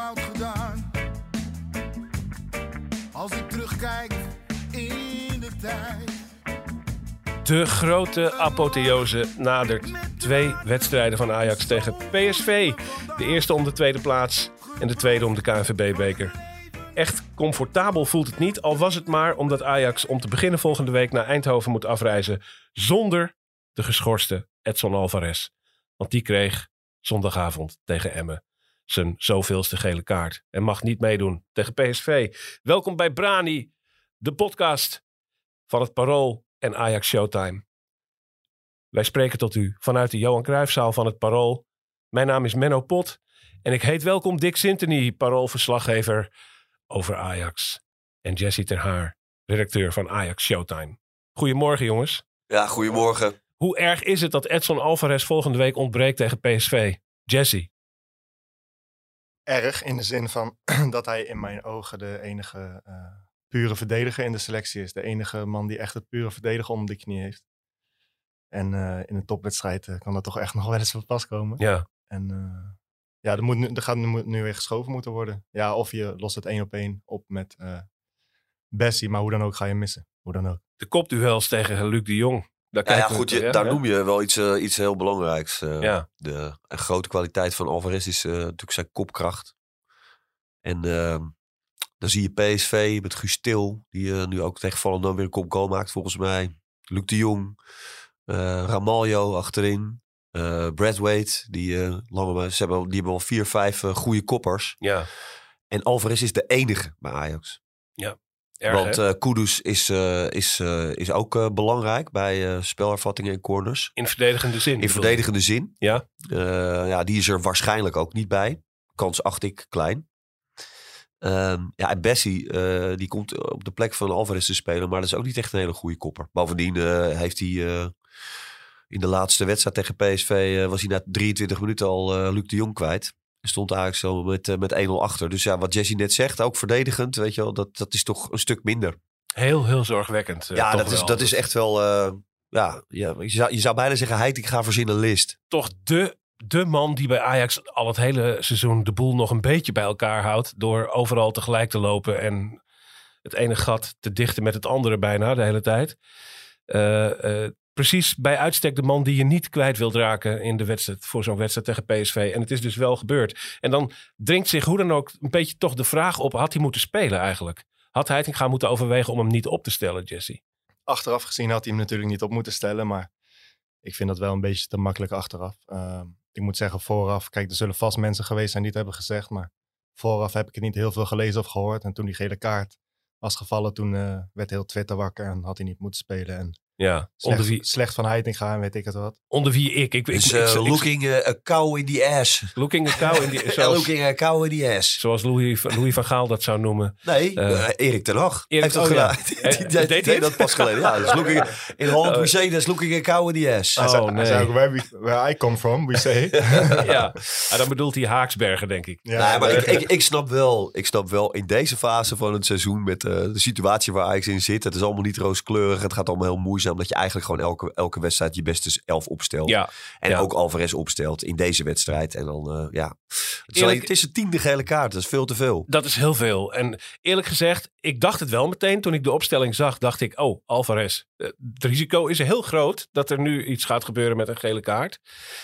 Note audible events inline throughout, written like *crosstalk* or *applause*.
gedaan. Als ik terugkijk in de tijd. De grote apotheose nadert. Twee wedstrijden van Ajax tegen PSV. De eerste om de tweede plaats en de tweede om de KNVB-beker. Echt comfortabel voelt het niet, al was het maar omdat Ajax om te beginnen volgende week naar Eindhoven moet afreizen zonder de geschorste Edson Alvarez. Want die kreeg zondagavond tegen Emmen zijn zoveelste gele kaart en mag niet meedoen tegen PSV. Welkom bij Brani, de podcast van het Parool en Ajax Showtime. Wij spreken tot u vanuit de Johan Cruijffzaal van het Parool. Mijn naam is Menno Pot en ik heet welkom Dick Sintony, Paroolverslaggever over Ajax. En Jesse Ter Haar, redacteur van Ajax Showtime. Goedemorgen jongens. Ja, goedemorgen. Hoe erg is het dat Edson Alvarez volgende week ontbreekt tegen PSV? Jesse. Erg in de zin van *clears throat* dat hij in mijn ogen de enige uh, pure verdediger in de selectie is. De enige man die echt het pure verdedigen onder de knie heeft. En uh, in een topwedstrijd uh, kan dat toch echt *laughs* nog wel eens van pas komen. Ja. En ja, er, moet nu, er gaat nu, nu weer geschoven moeten worden. Ja, of je lost het één op één op met Bessie. Maar hoe dan ook ga je missen. Hoe dan ook. De kopduels tegen Luc de Jong. Daar ja, ja, goed, je, daar noem je wel iets, uh, iets heel belangrijks. Uh, ja. De een grote kwaliteit van Alvarez is uh, natuurlijk zijn kopkracht. En ehm, dan zie je PSV met Guus Til, die nu ook tegen Volendam weer een kopgoal maakt volgens mij. Luc de Jong, Ramaljo achterin. Brad Wade, die, lange, ze hebben, die hebben al vier, vijf goede koppers. Ja. En Alvarez is de enige bij Ajax. Ja. Erg, Want uh, Kudus is, uh, is, uh, is ook belangrijk bij spelervattingen en corners. In verdedigende zin? In verdedigende zin. Ja. ja, die is er waarschijnlijk ook niet bij. Kans acht ik klein. Um, ja, en Bessie, die komt op de plek van Alvarez te spelen. Maar dat is ook niet echt een hele goede kopper. Bovendien heeft hij in de laatste wedstrijd tegen PSV... was hij na 23 minuten al Luc de Jong kwijt stond eigenlijk zo met, uh, met 1-0 achter. Dus ja, wat Jesse net zegt, ook verdedigend, weet je wel, dat, dat is toch een stuk minder. Heel, heel zorgwekkend. Uh, ja, dat is, dat is echt wel, uh, ja, ja je, zou, je zou bijna zeggen, hij ik ga voorzien een list. Toch de, de man die bij Ajax al het hele seizoen de boel nog een beetje bij elkaar houdt. Door overal tegelijk te lopen en het ene gat te dichten met het andere bijna de hele tijd precies bij uitstek de man die je niet kwijt wilt raken in de wedstrijd voor zo'n wedstrijd tegen PSV. En het is dus wel gebeurd. En dan dringt zich hoe dan ook een beetje toch de vraag op: had hij moeten spelen eigenlijk? Had gaan moeten overwegen om hem niet op te stellen, Jesse? Achteraf gezien had hij hem natuurlijk niet op moeten stellen, maar ik vind dat wel een beetje te makkelijk achteraf. Uh, ik moet zeggen, vooraf, kijk, er zullen vast mensen geweest zijn die het hebben gezegd, maar vooraf heb ik het niet heel veel gelezen of gehoord. En toen die gele kaart was gevallen, toen uh, werd heel Twitter wakker en had hij niet moeten spelen. En ja, slecht, onder wie... slecht van Heitinga en weet ik het wat. Onder wie ik. ik, dus, ik, uh, ik looking uh, a cow in the ass. Looking a cow in the *laughs* ass. looking a cow in the ass. Zoals Louis, Louis van Gaal dat zou noemen. Nee, uh, Erik ten Hag heeft dat oh, gedaan. Ja. *laughs* die, deed, deed dat pas geleden. Ja, dus *laughs* looking, in Holland we say that's looking a cow in the ass. Oh, zei, nee. Ook, where, we, where I come from, we say. ja, ah, dan bedoelt hij Haaksbergen, denk ik. Ja, nee, maar ik, ik, ik, snap wel, ik snap wel in deze fase van het seizoen met de situatie waar Ajax in zit. Het is allemaal niet rooskleurig. Het gaat allemaal heel moeizaam. Dat je eigenlijk gewoon elke, elke wedstrijd je beste elf opstelt. Ja, en ja. ook Alvarez opstelt in deze wedstrijd. En dan, uh, ja. Het is, het is een tiende gele kaart. Dat is veel te veel. Dat is heel veel. En eerlijk gezegd, ik dacht het wel meteen. Toen ik de opstelling zag, dacht ik, oh, Alvarez. Uh, het risico is heel groot dat er nu iets gaat gebeuren met een gele kaart.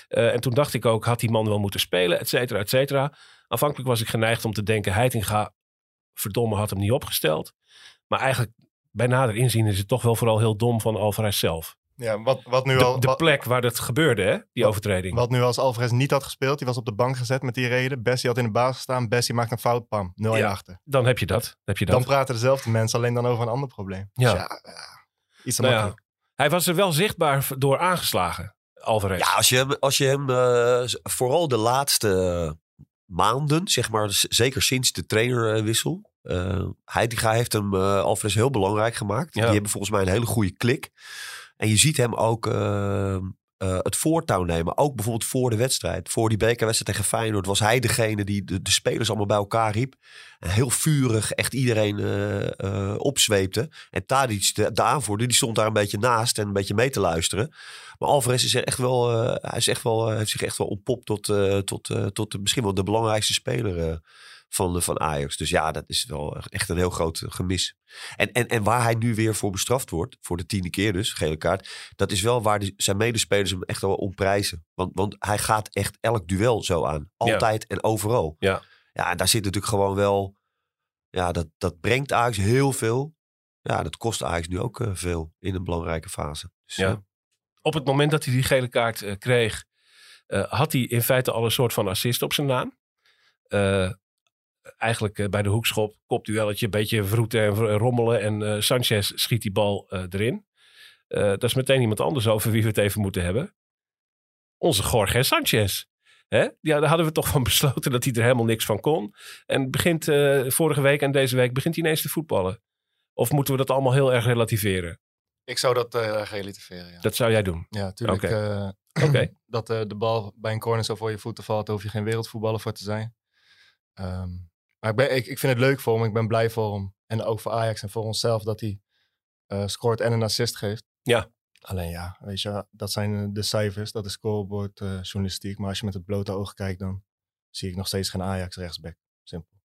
Uh, en toen dacht ik ook, had die man wel moeten spelen, et cetera, et cetera. Aanvankelijk was ik geneigd om te denken, Heitinga, verdomme, had hem niet opgesteld. Maar eigenlijk bij nader inzien is het toch wel vooral heel dom van Alvarez zelf. Ja, wat, wat nu de, al, de plek waar dat gebeurde, hè? die wat, overtreding. Wat nu als Alvarez niet had gespeeld, die was op de bank gezet met die reden. Bessie had in de basis gestaan, Bessie maakt een fout, pam, 0 ja, achter. Dan heb je dat. heb je dat. Dan praten dezelfde mensen alleen dan over een ander probleem. Ja. Dus ja, iets te nou makkelijk. Hij was er wel zichtbaar door aangeslagen, Alvarez. Ja, als je hem, als je hem uh, vooral de laatste maanden, zeg maar, zeker sinds de trainerwissel, uh, heeft hem uh, Alvarez heel belangrijk gemaakt. Ja. Die hebben volgens mij een hele goede klik. En je ziet hem ook uh, eh, het voortouw nemen. Ook bijvoorbeeld voor de wedstrijd. Voor die bekerwedstrijd tegen Feyenoord was hij degene die de, de spelers allemaal bij elkaar riep. En heel vurig echt iedereen eh, opzweepte. En Tadic, de, de aanvoerder, die stond daar een beetje naast en een beetje mee te luisteren. Maar Alvarez is er echt wel, hij is echt wel, heeft zich echt wel ontpopt tot, tot, tot misschien wel de belangrijkste speler van, van Ajax. Dus ja, dat is wel echt een heel groot gemis. En, en, en waar hij nu weer voor bestraft wordt, voor de tiende keer dus, gele kaart. Dat is wel waar zijn medespelers hem echt wel om prijzen. Want, want hij gaat echt elk duel zo aan. Altijd en overal. Ja. Ja, en daar zit natuurlijk gewoon wel... Ja, dat, dat brengt Ajax heel veel. Ja, dat kost Ajax nu ook eh, veel in een belangrijke fase. Dus, Ja. eh, Op het moment dat hij die gele kaart eh, kreeg, eh, had hij in feite al een soort van assist op zijn naam. Eigenlijk eh, bij de hoekschop, kopduelletje, een beetje vroeten en rommelen. En eh, Sanchez schiet die bal eh, erin. Dat is meteen iemand anders over wie we het even moeten hebben. Onze Jorge Sanchez. Hè? Ja, daar hadden we toch van *laughs* besloten dat hij er helemaal niks van kon. En begint vorige week en deze week begint hij ineens te voetballen. Of moeten we dat allemaal heel erg relativeren? Ik zou dat erg relativeren, ja. Dat zou jij doen. Ja, tuurlijk. Oké. *clears throat* dat de bal bij een corner zo voor je voeten valt, daar hoef je geen wereldvoetballer voor te zijn. Ehm, maar ik, ben, ik, ik vind het leuk voor hem, ik ben blij voor hem. En ook voor Ajax en voor onszelf dat hij eh, scoort en een assist geeft. Ja. Alleen ja, weet je, dat zijn eh, de cijfers, dat is scoreboard eh, journalistiek. Maar als je met het blote oog kijkt, dan zie ik nog steeds geen Ajax rechtsback. Simpel.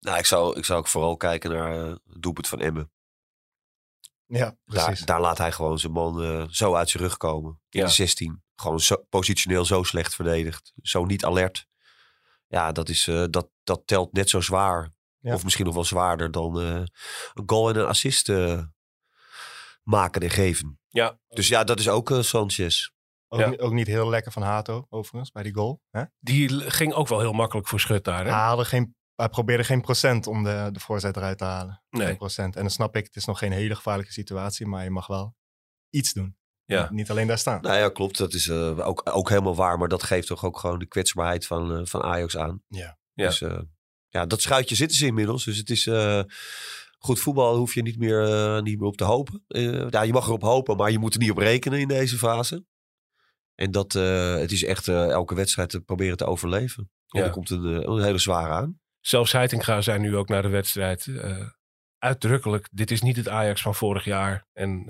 nou, ik, zou, ik zou ook vooral kijken naar het doelpunt van Emmen. Ja, precies. Daar, daar laat hij gewoon zijn man zo uit zijn rug komen. In Ja. de 16. Gewoon zo, positioneel zo slecht verdedigd. Zo niet alert. Ja, dat, is, eh, dat, dat telt net zo zwaar. Ja. Of misschien nog wel zwaarder dan eh, een goal en een assist eh, maken en geven. Ja. Dus ja, dat is ook Sanchez. Ook, Ja. niet- ook niet heel lekker van Hato, overigens, bij die goal. Hè? Die ging ook wel heel makkelijk voor Schut daar. Hè? Hij, haalde geen, hij probeerde geen procent om de, de voorzet eruit te halen. Nee. Geen procent. En dan snap ik, het is nog geen hele gevaarlijke situatie, maar je mag wel iets doen. Ja. Niet- alleen daar staan. Nou ja, klopt. Dat is eh, ook, ook helemaal waar. Maar dat geeft toch ook gewoon de kwetsbaarheid van, eh, van Ajax aan. Ja. Ja. Dus eh, ja, dat schuitje zitten ze inmiddels. Dus het is goed voetbal hoef je niet meer, niet meer op te hopen. Ja, je mag erop hopen, maar je moet er niet op rekenen in deze fase. En dat, het is echt elke wedstrijd te proberen te overleven. En Ja. er komt een, een hele zware aan. Zelfs Heitinga zei nu ook na de wedstrijd uitdrukkelijk: dit is niet het Ajax van vorig jaar. En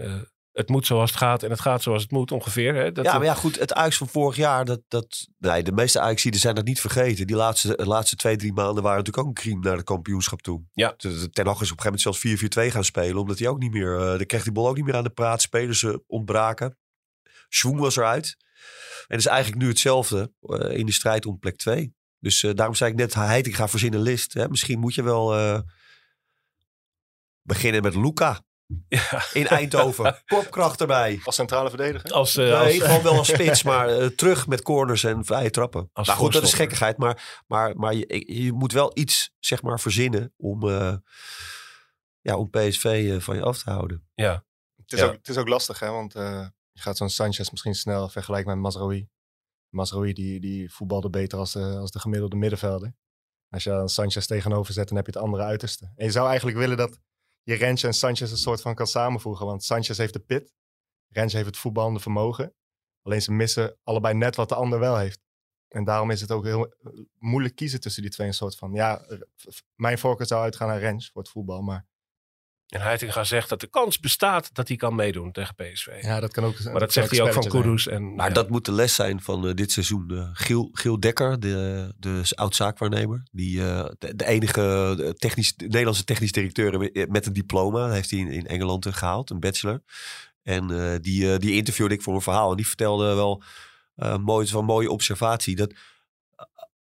het moet zoals het gaat en het gaat zoals het moet ongeveer. Hè? Dat, ja, maar ja, goed. Het Ajax van vorig jaar, dat, dat, nee, de meeste Ajaxiden zijn dat niet vergeten. Die laatste, de laatste twee, drie maanden waren natuurlijk ook een crime naar de kampioenschap toe. Ja. Ten Hag is op een gegeven moment zelfs 4-4-2 gaan spelen. Omdat hij ook niet meer, eh dan kreeg die bal ook niet meer aan de praat. Spelers eh, ontbraken. Schwung was eruit. En het is eigenlijk nu hetzelfde eh, in de strijd om plek 2. Dus daarom zei ik net, Heiting gaat verzinnen list. Hè? Misschien moet je wel beginnen met Luca Ja, in Eindhoven. *laughs* Kopkracht erbij. Als centrale verdediger? als, eh, Nee, als- gewoon wel *laughs* als spits, maar eh, terug met corners en vrije trappen. Als maar goed, dat is gekkigheid. Maar, maar, maar je, je moet wel iets, zeg maar, verzinnen om, eh, ja, om PSV eh, van je af te houden. ja. Het is, Ja. ook, het is ook lastig, hè? Want eh, je gaat zo'n Sanchez misschien snel vergelijken met Mazraoui. Mazraoui die, die voetbalde beter als de, als de gemiddelde middenvelder. Als je dan Sanchez tegenover zet, dan heb je het andere uiterste. En je zou eigenlijk willen dat je Rens en Sanchez een soort van kan samenvoegen. Want Sanchez heeft de pit. Rens heeft het voetballende vermogen. Alleen ze missen allebei net wat de ander wel heeft. En daarom is het ook heel eh, moeilijk kiezen tussen die twee. Een soort van, ja, mijn voorkeur zou uitgaan naar Rens voor het voetbal. Maar En Heitinga zegt dat de kans bestaat dat hij kan meedoen tegen PSV. ja, dat kan ook maar dat zegt hij ook van Kudus. En, Maar ja. dat moet de les zijn van eh, dit seizoen. Eh, Giel, Giel Dekker, de, de oud-zaakwaarnemer. Die, eh, de, de enige technisch, de Nederlandse technisch directeur met- een diploma. Heeft hij in, in Engeland eh, gehaald, een bachelor. En eh, die, die interviewde ik voor een verhaal. En die vertelde wel eh mooi, een mooie observatie. Dat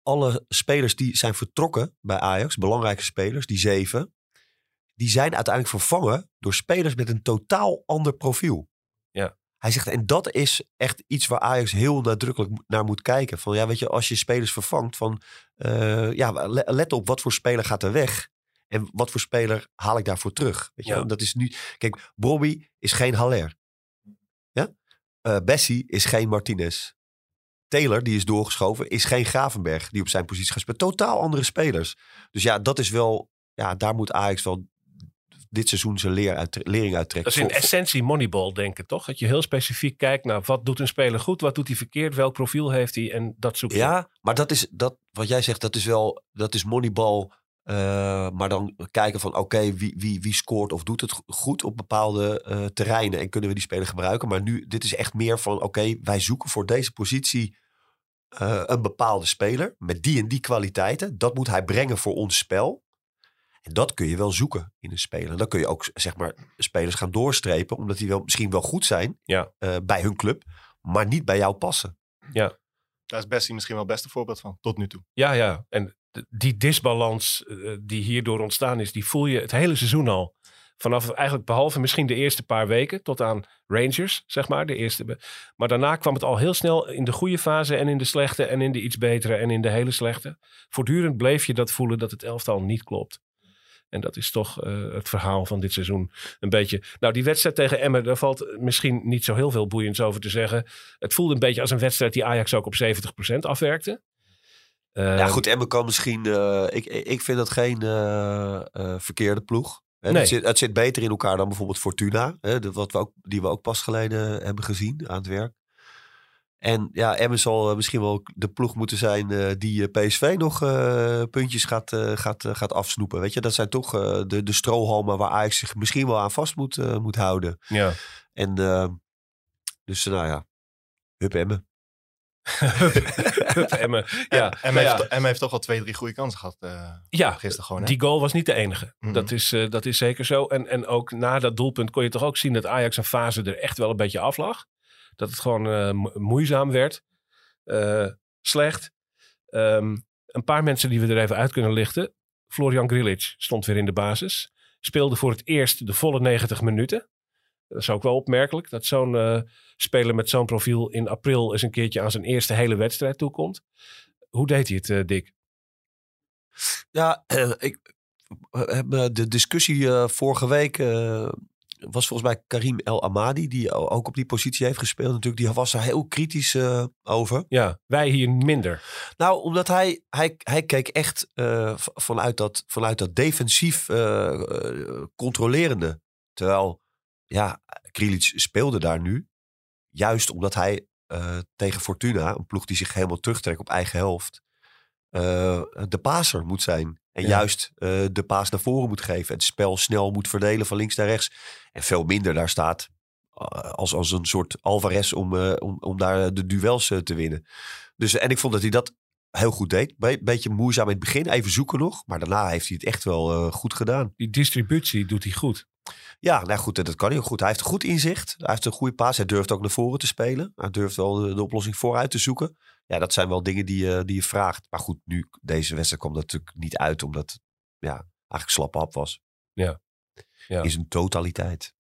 alle spelers die zijn vertrokken bij Ajax, belangrijke spelers, die zeven, die zijn uiteindelijk vervangen door spelers met een totaal ander profiel. Ja. Hij zegt, en dat is echt iets waar Ajax heel nadrukkelijk naar moet kijken. Van ja, weet je, als je spelers vervangt, van eh, ja, le- let op wat voor speler gaat er weg. En wat voor speler haal ik daarvoor terug? Weet je, Ja. dat is nu. Kijk, Bobby is geen Haller. Ja? Eh, Bessie is geen Martinez. Taylor, die is doorgeschoven, is geen Gravenberg die op zijn positie gaat spelen. Totaal andere spelers. Dus ja, dat is wel, ja, daar moet Ajax wel dit seizoen zijn leer uit, lering uittrekt. Dat is in Voor- essentie moneyball denken, toch? Dat je heel specifiek kijkt naar wat doet een speler goed, wat doet hij verkeerd, welk profiel heeft hij en dat zoek je. Ja, maar dat is dat wat jij zegt, dat is wel dat is moneyball. eh, maar dan kijken van oké, wie, wie, wie scoort of doet het go- goed op bepaalde eh, terreinen en kunnen we die speler gebruiken. Maar nu, dit is echt meer van oké, wij zoeken voor deze positie eh, een bepaalde speler met die en die kwaliteiten. Dat moet hij brengen voor ons spel. En dat kun je wel zoeken in een speler. Dan kun je ook zeg maar spelers gaan doorstrepen, omdat die wel, misschien wel goed zijn Ja. eh, bij hun club, maar niet bij jou passen. Daar is Bessie misschien wel het beste voorbeeld van, tot nu toe. Ja, ja. En die disbalans eh, die hierdoor ontstaan is, die voel je het hele seizoen al. Vanaf eigenlijk behalve misschien de eerste paar weken tot aan Rangers, zeg maar. De eerste. Maar daarna kwam het al heel snel in de goede fase en in de slechte en in de iets betere en in de hele slechte. Voortdurend bleef je dat voelen dat het elftal niet klopt. En dat is toch eh, het verhaal van dit seizoen een beetje. Nou, die wedstrijd tegen Emmen, daar valt misschien niet zo heel veel boeiends over te zeggen. Het voelde een beetje als een wedstrijd die Ajax ook op 70% afwerkte. Ja, Ehm, goed, Emmen kan misschien... eh, ik, ik vind dat geen verkeerde ploeg. Nee. het, zit, het zit beter in elkaar dan bijvoorbeeld Fortuna. Hè, de, wat we ook, die we ook pas geleden hebben gezien aan het werk. En ja, Emmen zal eh, misschien wel de ploeg moeten zijn eh, die eh, PSV nog eh, puntjes gaat, eh, gaat, gaat afsnoepen. Weet je, dat zijn toch eh, de, de strohalmen waar Ajax zich misschien wel aan vast moet, eh, moet houden. Ja. En eh, dus nou ja, hup Emmen. *laughs* Emmen. Ja, nou heeft, Emmen heeft toch al twee, drie goede kansen gehad eh, ja, gisteren gewoon. Hè? die goal was niet de enige. Mhm. dat, is, eh, dat is zeker zo. En, en ook na dat doelpunt kon je toch ook zien dat Ajax een fase er echt wel een beetje af lag. Dat het gewoon eh, mo- moeizaam werd. Eh, slecht. Ehm, een paar mensen die we er even uit kunnen lichten. Florian Grilic stond weer in de basis. Speelde voor het eerst de volle 90 minuten. Dat is ook wel opmerkelijk. Dat zo'n eh, speler met zo'n profiel in april eens een keertje aan zijn eerste hele wedstrijd toekomt. Hoe deed hij het, Dick? Ja, *clears throat* ik hebben de discussie vorige week was volgens mij Karim El Amadi, die ook op die positie heeft gespeeld. Natuurlijk, die was daar heel kritisch eh, over. Ja, wij hier minder. Nou, omdat hij, hij, hij keek echt eh, vanuit, dat, vanuit dat defensief eh, controlerende. Terwijl, ja, Krilic speelde daar nu. Juist omdat hij tegen Fortuna, een ploeg die zich helemaal terugtrekt op eigen helft, de paser moet zijn. En Ja. juist eh, de paas naar voren moet geven. Het spel snel moet verdelen van links naar rechts. En veel minder daar staat eh, als, als een soort Alvarez om, eh, om, om daar de duels te winnen. Dus, en ik vond dat hij dat heel goed deed. Be beetje moeizaam in het begin, even zoeken nog. Maar daarna heeft hij het echt wel goed gedaan. Die distributie doet hij goed. Ja, nou goed, en dat kan hij ook goed. Hij heeft goed inzicht. Hij heeft een goede paas. Hij durft ook naar voren te spelen. Hij durft wel de, de oplossing vooruit te zoeken. Ja, dat zijn wel dingen die, je die je vraagt. Maar goed, nu, deze wedstrijd kwam dat natuurlijk niet uit. Omdat het ja, eigenlijk slappe hap was. Ja. Ja. In zijn totaliteit.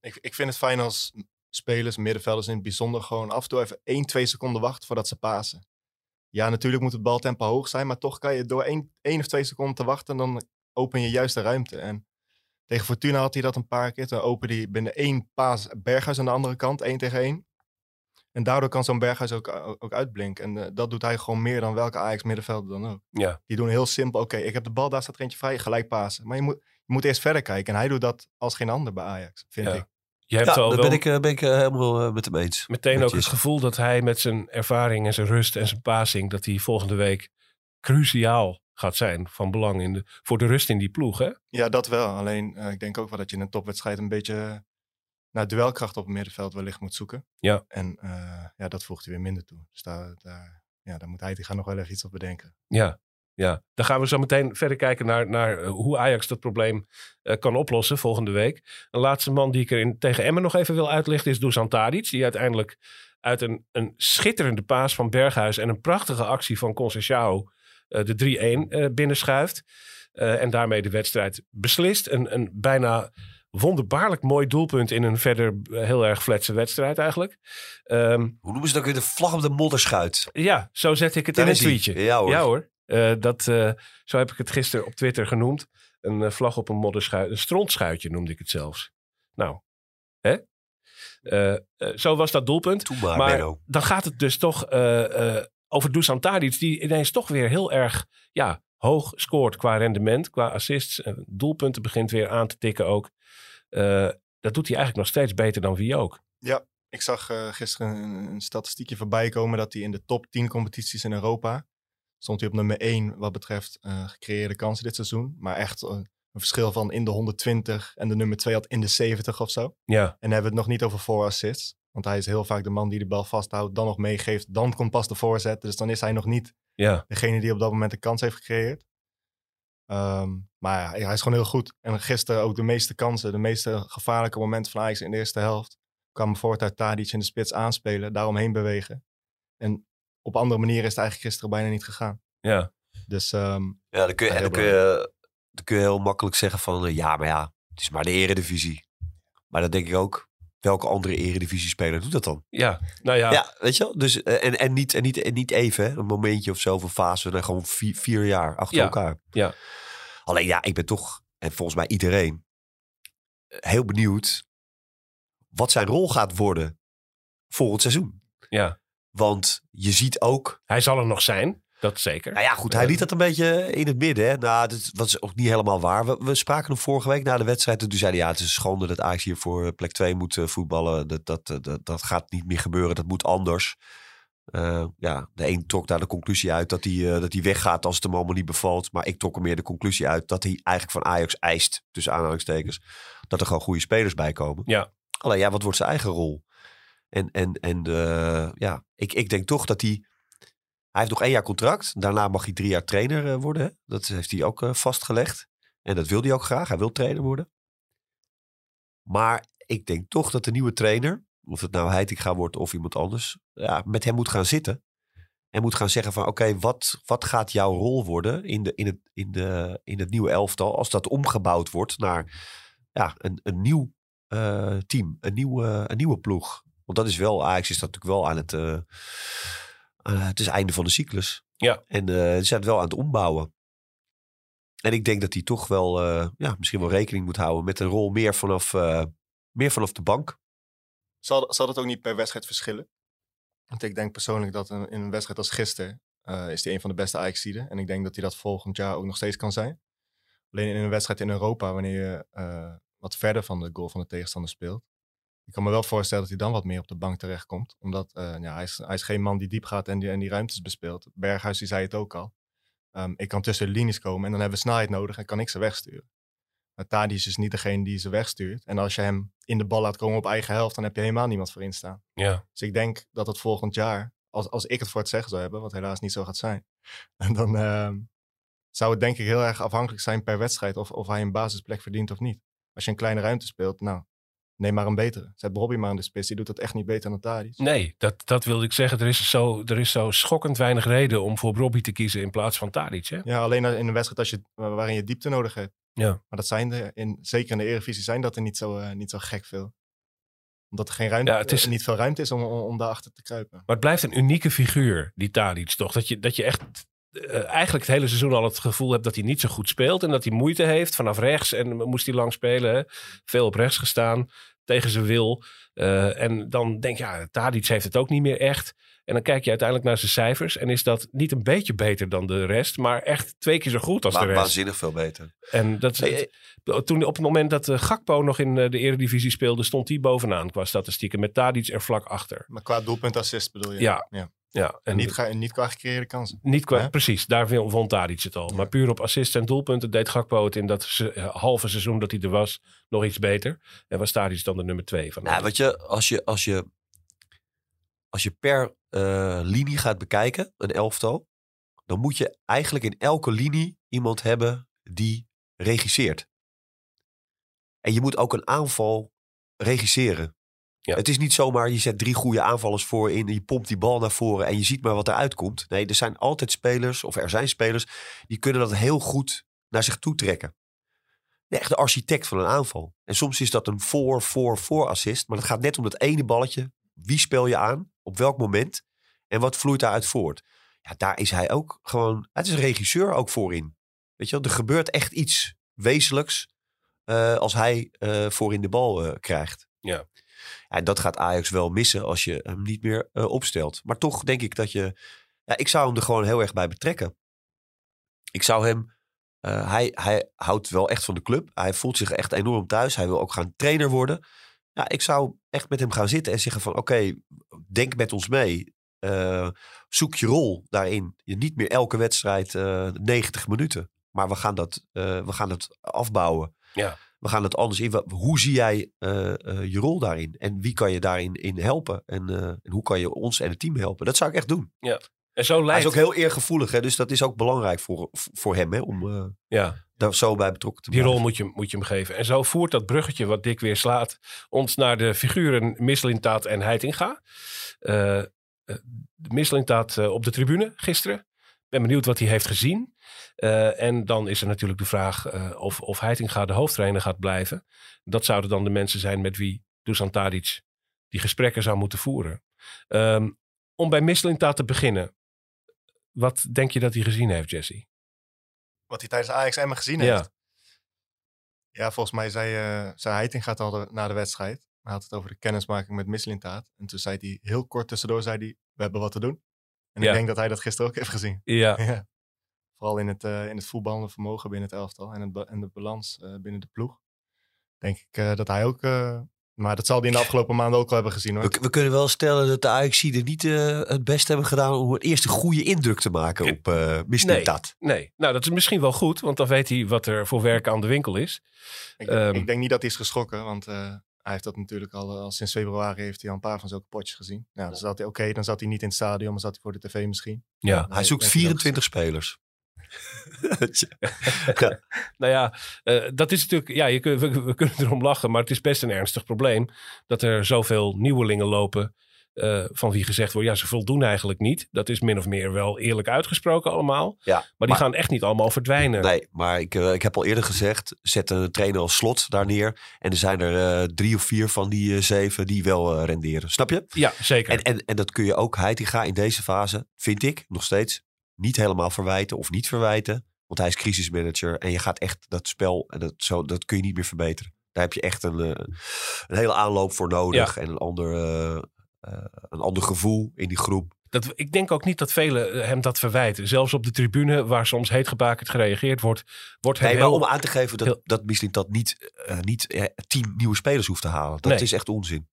Ik, ik vind het fijn als spelers, middenvelders in het bijzonder, gewoon af en toe even 1, 2 seconden wachten voordat ze pasen. Ja, natuurlijk moet het baltempo hoog zijn, maar toch kan je door 1, 1 of 2 seconden te wachten, dan open je juist de ruimte. En tegen Fortuna had hij dat een paar keer. Toen opende hij binnen één paas Berghuis aan de andere kant, 1 tegen 1. En daardoor kan zo'n Berghuis ook, ook uitblinken. En eh, dat doet hij gewoon meer dan welke Ajax middenvelder dan ook. Ja. Die doen heel simpel, oké, ik heb de bal, daar staat er eentje vrij, gelijk pasen. Maar je moet, je moet eerst verder kijken. En hij doet dat als geen ander bij Ajax, vind Ja. ik. Je hebt Ja, al daar wel ben ik, eh, ben ik eh, helemaal eh, met hem eens. meteen Met ook je. het gevoel dat hij met zijn ervaring en zijn rust en zijn passing, dat hij volgende week cruciaal gaat zijn van belang in de, voor de rust in die ploeg. Hè? Ja, dat wel. Alleen eh, ik denk ook wel dat je in een topwedstrijd een beetje eh, naar duelkracht op het middenveld wellicht moet zoeken. Ja. En eh, ja, dat voegt hij weer minder toe. Dus daar, daar, ja, daar moet hij die nog wel even iets op bedenken. Ja, ja. Dan gaan we zo meteen verder kijken naar, naar eh, hoe Ajax dat probleem eh, kan oplossen volgende week. Een laatste man die ik er in, tegen Emmen nog even wil uitlichten is Dusan Tadic. Die uiteindelijk uit een, een schitterende paas van Berghuis en een prachtige actie van Conceição de 3-1 eh, binnenschuift. En daarmee de wedstrijd beslist. Een, een bijna wonderbaarlijk mooi doelpunt in een verder eh, heel erg fletse wedstrijd eigenlijk. Ehm, Hoe noemen ze dat weer? De vlag op de modderschuit. ja, zo zet ik het Daar in een tweetje. Ja hoor. Ja hoor. Eh, dat, eh, zo heb ik het gisteren op Twitter genoemd. Een vlag op een modderschuit. Een strontschuitje noemde ik het zelfs. Nou, hè? Zo was dat doelpunt. Toen maar, dan gaat het dus toch over Dusan Tadic. Die ineens toch weer heel erg ja, hoog scoort qua rendement, qua assists en doelpunten begint weer aan te tikken ook. Eh, dat doet hij eigenlijk nog steeds beter dan wie ook. Ik zag eh, gisteren een, een statistiekje voorbij komen dat hij in de top 10 competities in Europa stond hij op nummer 1 wat betreft eh, gecreëerde kansen dit seizoen. Maar echt een verschil van in de 120 en de nummer 2 had in de 70 of zo. Ja, En dan hebben we het nog niet over voor assists. Want hij is heel vaak de man die de bal vasthoudt, dan nog meegeeft. Dan komt pas de voorzet. Dus dan is hij nog niet ja, degene die op dat moment de kans heeft gecreëerd. Ehm, maar ja, hij is gewoon heel goed. En gisteren ook de meeste kansen, de meeste gevaarlijke momenten van Ajax in de eerste helft. kwamen voort uit Tadic in de spits aanspelen, daaromheen bewegen. En op andere manieren is het eigenlijk gisteren bijna niet gegaan. ja. Dus ehm, Ja, dan kun je, Ja, dan heel kun je, dan kun je heel makkelijk zeggen van... eh, ja, maar ja, het is maar de eredivisie. Maar dan denk ik ook... Welke andere eredivisie-speler doet dat dan? ja. Nou ja, Ja, weet je wel? Dus, eh, en, en, niet, en, niet, en niet even, hè? een momentje of zo, of een fase. Dan gewoon vier, vier jaar achter Ja, elkaar. ja. Alleen ja, ik ben toch, en volgens mij iedereen, eh, heel benieuwd wat zijn rol gaat worden volgend seizoen. ja. Want je ziet ook, Hij zal er nog zijn, dat zeker. nou ja goed, hij liet dat een beetje in het midden. Hè? Nou, dat was ook niet helemaal waar. We, we spraken hem vorige week na de wedstrijd. En toen zei hij, ja, het is schande dat Ajax hier voor plek 2 moet eh, voetballen. Dat, dat, dat, dat gaat niet meer gebeuren, dat moet anders. Eh, ja, de een trok daar de conclusie uit dat hij, eh, dat hij weggaat als het hem allemaal niet bevalt. Maar ik trok er meer de conclusie uit dat hij eigenlijk van Ajax eist, tussen aanhalingstekens, dat er gewoon goede spelers bij komen. Ja. Alleen ja, wat wordt zijn eigen rol? En, en, en eh, ja, ik, ik denk toch dat hij... Hij heeft nog één jaar contract. Daarna mag hij drie jaar trainer worden. hè. Dat heeft hij ook vastgelegd. En dat wil hij ook graag. Hij wil trainer worden. Maar ik denk toch dat de nieuwe trainer, of het nou Heitinga wordt of iemand anders, ja, met hem moet gaan zitten. En moet gaan zeggen van oké, wat, wat gaat jouw rol worden in, de, in, het, in, de, in het nieuwe elftal als dat omgebouwd wordt naar ja, een, een nieuw eh, team, een nieuwe, een nieuwe ploeg. Want dat is wel, Ajax is dat natuurlijk wel aan het, eh, het is einde van de cyclus. Ja. En eh, ze zijn het wel aan het ombouwen. En ik denk dat hij toch wel, ja, misschien wel rekening moet houden met een rol meer vanaf, meer vanaf de bank. Zal, zal dat ook niet per wedstrijd verschillen? Want ik denk persoonlijk dat in een wedstrijd als gisteren eh, is hij een van de beste Ajax-zieden. En ik denk dat hij dat volgend jaar ook nog steeds kan zijn. Alleen in een wedstrijd in Europa, wanneer je eh, wat verder van de goal van de tegenstander speelt. Ik kan me wel voorstellen dat hij dan wat meer op de bank terechtkomt. Omdat eh, ja, hij, is, hij is geen man die diep gaat en die, en die ruimtes bespeelt. Berghuis die zei het ook al. Ehm, ik kan tussen de linies komen en dan hebben we snelheid nodig en kan ik ze wegsturen. Maar Tadic is niet degene die ze wegstuurt. En als je hem in de bal laat komen op eigen helft, dan heb je helemaal niemand voor instaan. Ja, Dus ik denk dat het volgend jaar, als, als ik het voor het zeggen zou hebben, wat helaas niet zo gaat zijn, *laughs* dan ehm, zou het denk ik heel erg afhankelijk zijn per wedstrijd of, of hij een basisplek verdient of niet. Als je een kleine ruimte speelt, nou, neem maar een betere. Zet Bobby maar in de spits, die doet dat echt niet beter dan Tadic. nee, dat, dat wilde ik zeggen. Er is, zo, er is zo schokkend weinig reden om voor Robbie te kiezen in plaats van Tadic. Hè? Ja, alleen in een wedstrijd als je, waarin je diepte nodig hebt. Ja. Maar dat zijn er, in, zeker in de Eredivisie, zijn dat er niet zo, eh, niet zo gek veel. Omdat er geen ruimte, Ja, het is- eh, niet veel ruimte is om, om, om daarachter te kruipen. Maar het blijft een unieke figuur, die Tadic toch? Dat je, dat je echt eh, eigenlijk het hele seizoen al het gevoel hebt dat hij niet zo goed speelt. En dat hij moeite heeft vanaf rechts. En moest hij lang spelen. Hè? Veel op rechts gestaan. Tegen zijn wil. En dan denk je, ja, Tadic heeft het ook niet meer echt. En dan kijk je uiteindelijk naar zijn cijfers. En is dat niet een beetje beter dan de rest. Maar echt twee keer zo goed als de rest. waanzinnig veel beter. En dat, Hey, toen op het moment dat eh, Gakpo nog in eh, de Eredivisie speelde, stond hij bovenaan qua statistieken. Met Tadic er vlak achter. Maar qua doelpunt assist bedoel je? Ja. ja. Ja, En en niet, ga, niet qua gecreëerde kansen. Niet qua, Hè? precies, daar won won Tadic het al. Maar puur op assists en doelpunten deed Gakpo het in dat se- eh, halve seizoen dat hij er was nog iets beter. En was Tadic dan de nummer twee van Nou, weet je, als je, als je, als je per eh, linie gaat bekijken, een elftal, dan moet je eigenlijk in elke linie iemand hebben die regisseert. En je moet ook een aanval regisseren. Ja. Het is niet zomaar, je zet drie goede aanvallers voor in, je pompt die bal naar voren en je ziet maar wat eruit komt. Nee, er zijn altijd spelers, of er zijn spelers, die kunnen dat heel goed naar zich toe trekken. De echte architect van een aanval. En soms is dat een voor, voor, voor assist. Maar het gaat net om dat ene balletje. Wie speel je aan? Op welk moment? En wat vloeit daaruit voort? Ja, daar is hij ook gewoon... Het is een regisseur ook voor in. Weet je wel, er gebeurt echt iets wezenlijks eh, als hij eh voor in de bal eh, krijgt. Ja. Ja, En dat gaat Ajax wel missen als je hem niet meer opstelt. Maar toch denk ik dat je... Ja, ik zou hem er gewoon heel erg bij betrekken. Ik zou hem... hij, hij houdt wel echt van de club. Hij voelt zich echt enorm thuis. Hij wil ook gaan trainer worden. Ja, ik zou echt met hem gaan zitten en zeggen van... Oké, denk met ons mee. Eh, zoek je rol daarin. Je niet meer elke wedstrijd eh 90 minuten. Maar we gaan dat, eh, we gaan dat afbouwen. Ja. We gaan het anders in. Hoe zie jij eh, eh, je rol daarin? En wie kan je daarin in helpen? En, eh, en hoe kan je ons en het team helpen? Dat zou ik echt doen. En zo Hij lijkt is ook heel eergevoelig, hè? dus dat is ook belangrijk voor, voor hem hè? om eh, ja, daar zo bij betrokken te die blijven. rol moet je, moet je hem geven. En zo voert dat bruggetje wat Dick weer slaat ons naar de figuren Misselintaat en Heitinga. Eh, op de tribune gisteren. ben benieuwd wat hij heeft gezien. En dan is er natuurlijk de vraag of, of Heitinga de hoofdtrainer gaat blijven. Dat zouden dan de mensen zijn met wie Dusan Tadic die gesprekken zou moeten voeren. Ehm, om bij Misselintaat te beginnen. Wat denk je dat hij gezien heeft, Jesse? Wat hij tijdens Ajax Emmen gezien Ja. heeft. Ja, volgens mij zei, eh zei Heiting gaat al de- na de wedstrijd. Hij had het over de kennismaking met Misselintaat. En toen zei hij heel kort tussendoor, zei hij, we hebben wat te doen. En Ja. ik denk dat hij dat gisteren ook heeft gezien. Ja, *laughs* Ja. Vooral in het, eh, in het voetballende vermogen binnen het elftal en, het en de balans eh, binnen de ploeg. Denk ik dat hij ook... maar dat zal hij in de afgelopen maanden ook al hebben gezien hoor. We, we kunnen wel stellen dat de ajax er niet eh, het best hebben gedaan om een eerste goede indruk te maken op uh, Mislintat. nee. Nou, dat is misschien wel goed, want dan weet hij wat er voor werk aan de winkel is. Ik, Ehm. ik denk niet dat hij is geschrokken, want eh, hij heeft dat natuurlijk al, al sinds februari heeft hij al een paar van zulke potjes gezien. Nou, dan zat hij, oké, dan zat hij niet in het stadion, maar zat hij voor de tv misschien. Ja. Hij zoekt denk ik 24 spelers. *laughs* Nou ja, eh, dat is natuurlijk. Ja, je kun, we, we kunnen erom lachen, maar het is best een ernstig probleem. Dat er zoveel nieuwelingen lopen. eh, van wie gezegd wordt, ja, ze voldoen eigenlijk niet. Dat is min of meer wel eerlijk uitgesproken allemaal. Ja, Maar die maar- gaan echt niet allemaal verdwijnen. Nee, maar ik, eh, ik heb al eerder gezegd, zet een trainer als slot daar neer. En er zijn er drie of vier van die zeven die wel renderen. Snap je? Ja, zeker. En, en, en dat kun je ook Heitinga in deze fase, vind ik, nog steeds niet helemaal verwijten of niet verwijten. Want hij is crisismanager en je gaat echt dat spel, en dat, zo, dat kun je niet meer verbeteren. Daar heb je echt een, eh, een hele aanloop voor nodig en een ander, eh, eh, een ander gevoel in die groep. dat, ik denk ook niet dat velen hem dat verwijten. Zelfs op de tribune, waar soms heetgebakerd gereageerd wordt, wordt hij Nee, maar heel... om aan te geven dat, heel- dat misschien dat niet, eh, niet eh, tien nieuwe spelers hoeft te halen. Dat Nee. is echt onzin.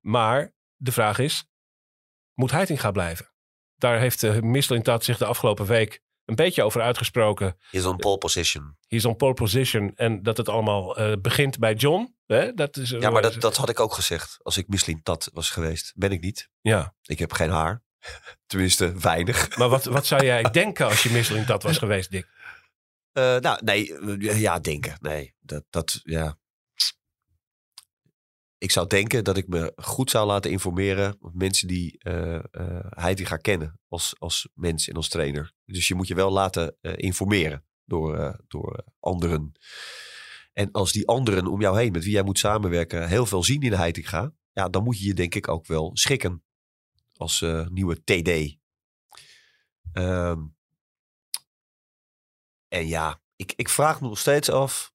Maar de vraag is, moet Heitinga blijven? Daar heeft uh, Misselintat zich de afgelopen week een beetje over uitgesproken. Is on pole position. Is on pole position en dat het allemaal eh, begint bij John. Hè? Dat is, Ja, maar dat, dat had ik ook gezegd als ik Misslin Tat was geweest. Ben ik niet. Ja, Ik heb geen haar. *laughs* Tenminste, weinig. maar wat, wat zou jij *laughs* denken als je Misselintat was geweest, Dick? Eh, nou, nee, eh, ja, denken. Nee, dat, dat, ja. Ik zou denken dat ik me goed zou laten informeren op mensen die eh eh Heitinga kennen als, als mens en als trainer. Dus je moet je wel laten eh, informeren door, door anderen. En als die anderen om jou heen, met wie jij moet samenwerken, heel veel zien in Heitinga, ja, dan moet je je denk ik ook wel schikken als nieuwe TD. Ehm, en ja, ik, ik vraag me nog steeds af.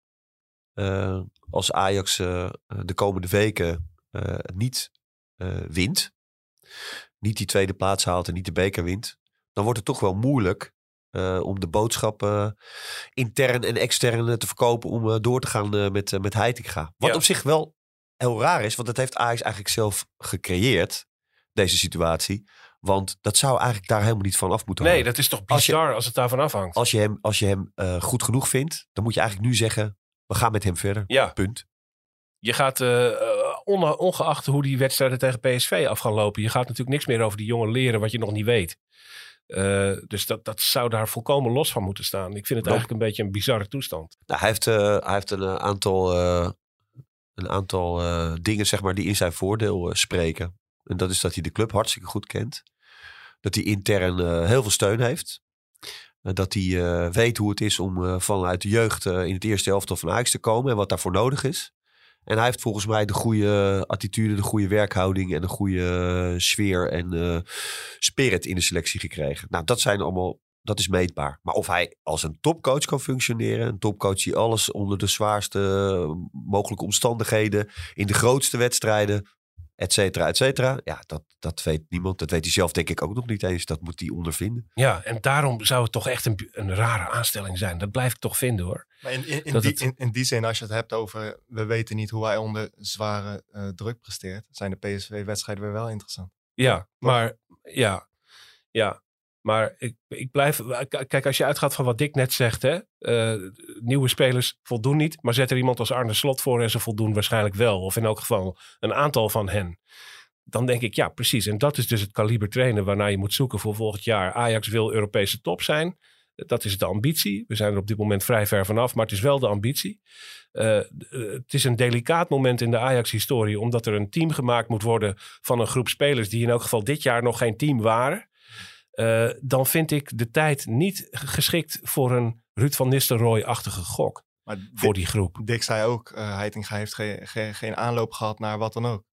Eh, als Ajax eh, eh, de komende weken niet wint. Niet die tweede plaats haalt en niet de beker wint. Dan wordt het toch wel moeilijk om de boodschap eh, intern en extern te verkopen. Om door te gaan met, met Heitinga. Wat Ja. op zich wel heel raar is. Want dat heeft Ajax eigenlijk zelf gecreëerd. Deze situatie. Want dat zou eigenlijk daar helemaal niet van af moeten Nee, hangen dat is toch Als je- bizar als, het daarvan afhangt. als je hem, als je hem goed genoeg vindt, dan moet je eigenlijk nu zeggen: we gaan met hem verder. Ja, Punt. je gaat eh, eh, onge- ongeacht hoe die wedstrijden tegen PSV af gaan lopen. Je gaat natuurlijk niks meer over die jongen leren wat je nog niet weet. Eh, dus dat, dat zou daar volkomen los van moeten staan. Ik vind het eigenlijk een beetje een bizarre toestand. Nou, hij heeft, hij heeft een aantal, een aantal dingen zeg maar, die in zijn voordeel spreken. En dat is dat hij de club hartstikke goed kent. Dat hij intern heel veel steun heeft. Eh, dat hij eh, weet hoe het is om eh, vanuit de jeugd in het eerste elftal van Ajax te komen. En wat daarvoor nodig is. En hij heeft volgens mij de goede attitude, de goede werkhouding en de goede sfeer en spirit in de selectie gekregen. Nou, dat zijn allemaal, dat is meetbaar. Maar of hij als een topcoach kan functioneren, een topcoach die alles onder de zwaarste mogelijke omstandigheden in de grootste wedstrijden et cetera, et cetera. Ja, dat, dat weet niemand. Dat weet hij zelf denk ik ook nog niet eens. Dat moet hij ondervinden. Ja, en daarom zou het toch echt een, een rare aanstelling zijn. Dat blijf ik toch vinden hoor. Maar in, in, die, het- in, in die zin, als je het hebt over we weten niet hoe hij onder zware eh, druk presteert, zijn de PSV-wedstrijden weer wel interessant. Ja, maar ja, ja. Maar ik, ik blijf. Kijk, als je uitgaat van wat Dick net zegt, hè, eh, nieuwe spelers voldoen niet. Maar zet er iemand als Arne Slot voor en ze voldoen waarschijnlijk wel. Of in elk geval een aantal van hen. Dan denk ik, ja, precies. En dat is dus het kaliber trainen waarnaar je moet zoeken voor volgend jaar. Ajax wil Europese top zijn. Dat is de ambitie. We zijn er op dit moment vrij ver vanaf, maar het is wel de ambitie. Eh, het is een delicaat moment in de Ajax-historie, omdat er een team gemaakt moet worden van een groep spelers die in elk geval dit jaar nog geen team waren. Eh, dan vind ik de tijd niet geschikt voor een Ruud van Nistelrooy-achtige gok Maar voor Dick, die groep. Dick zei ook, eh Heitinga heeft geen geen geen aanloop gehad naar wat dan ook.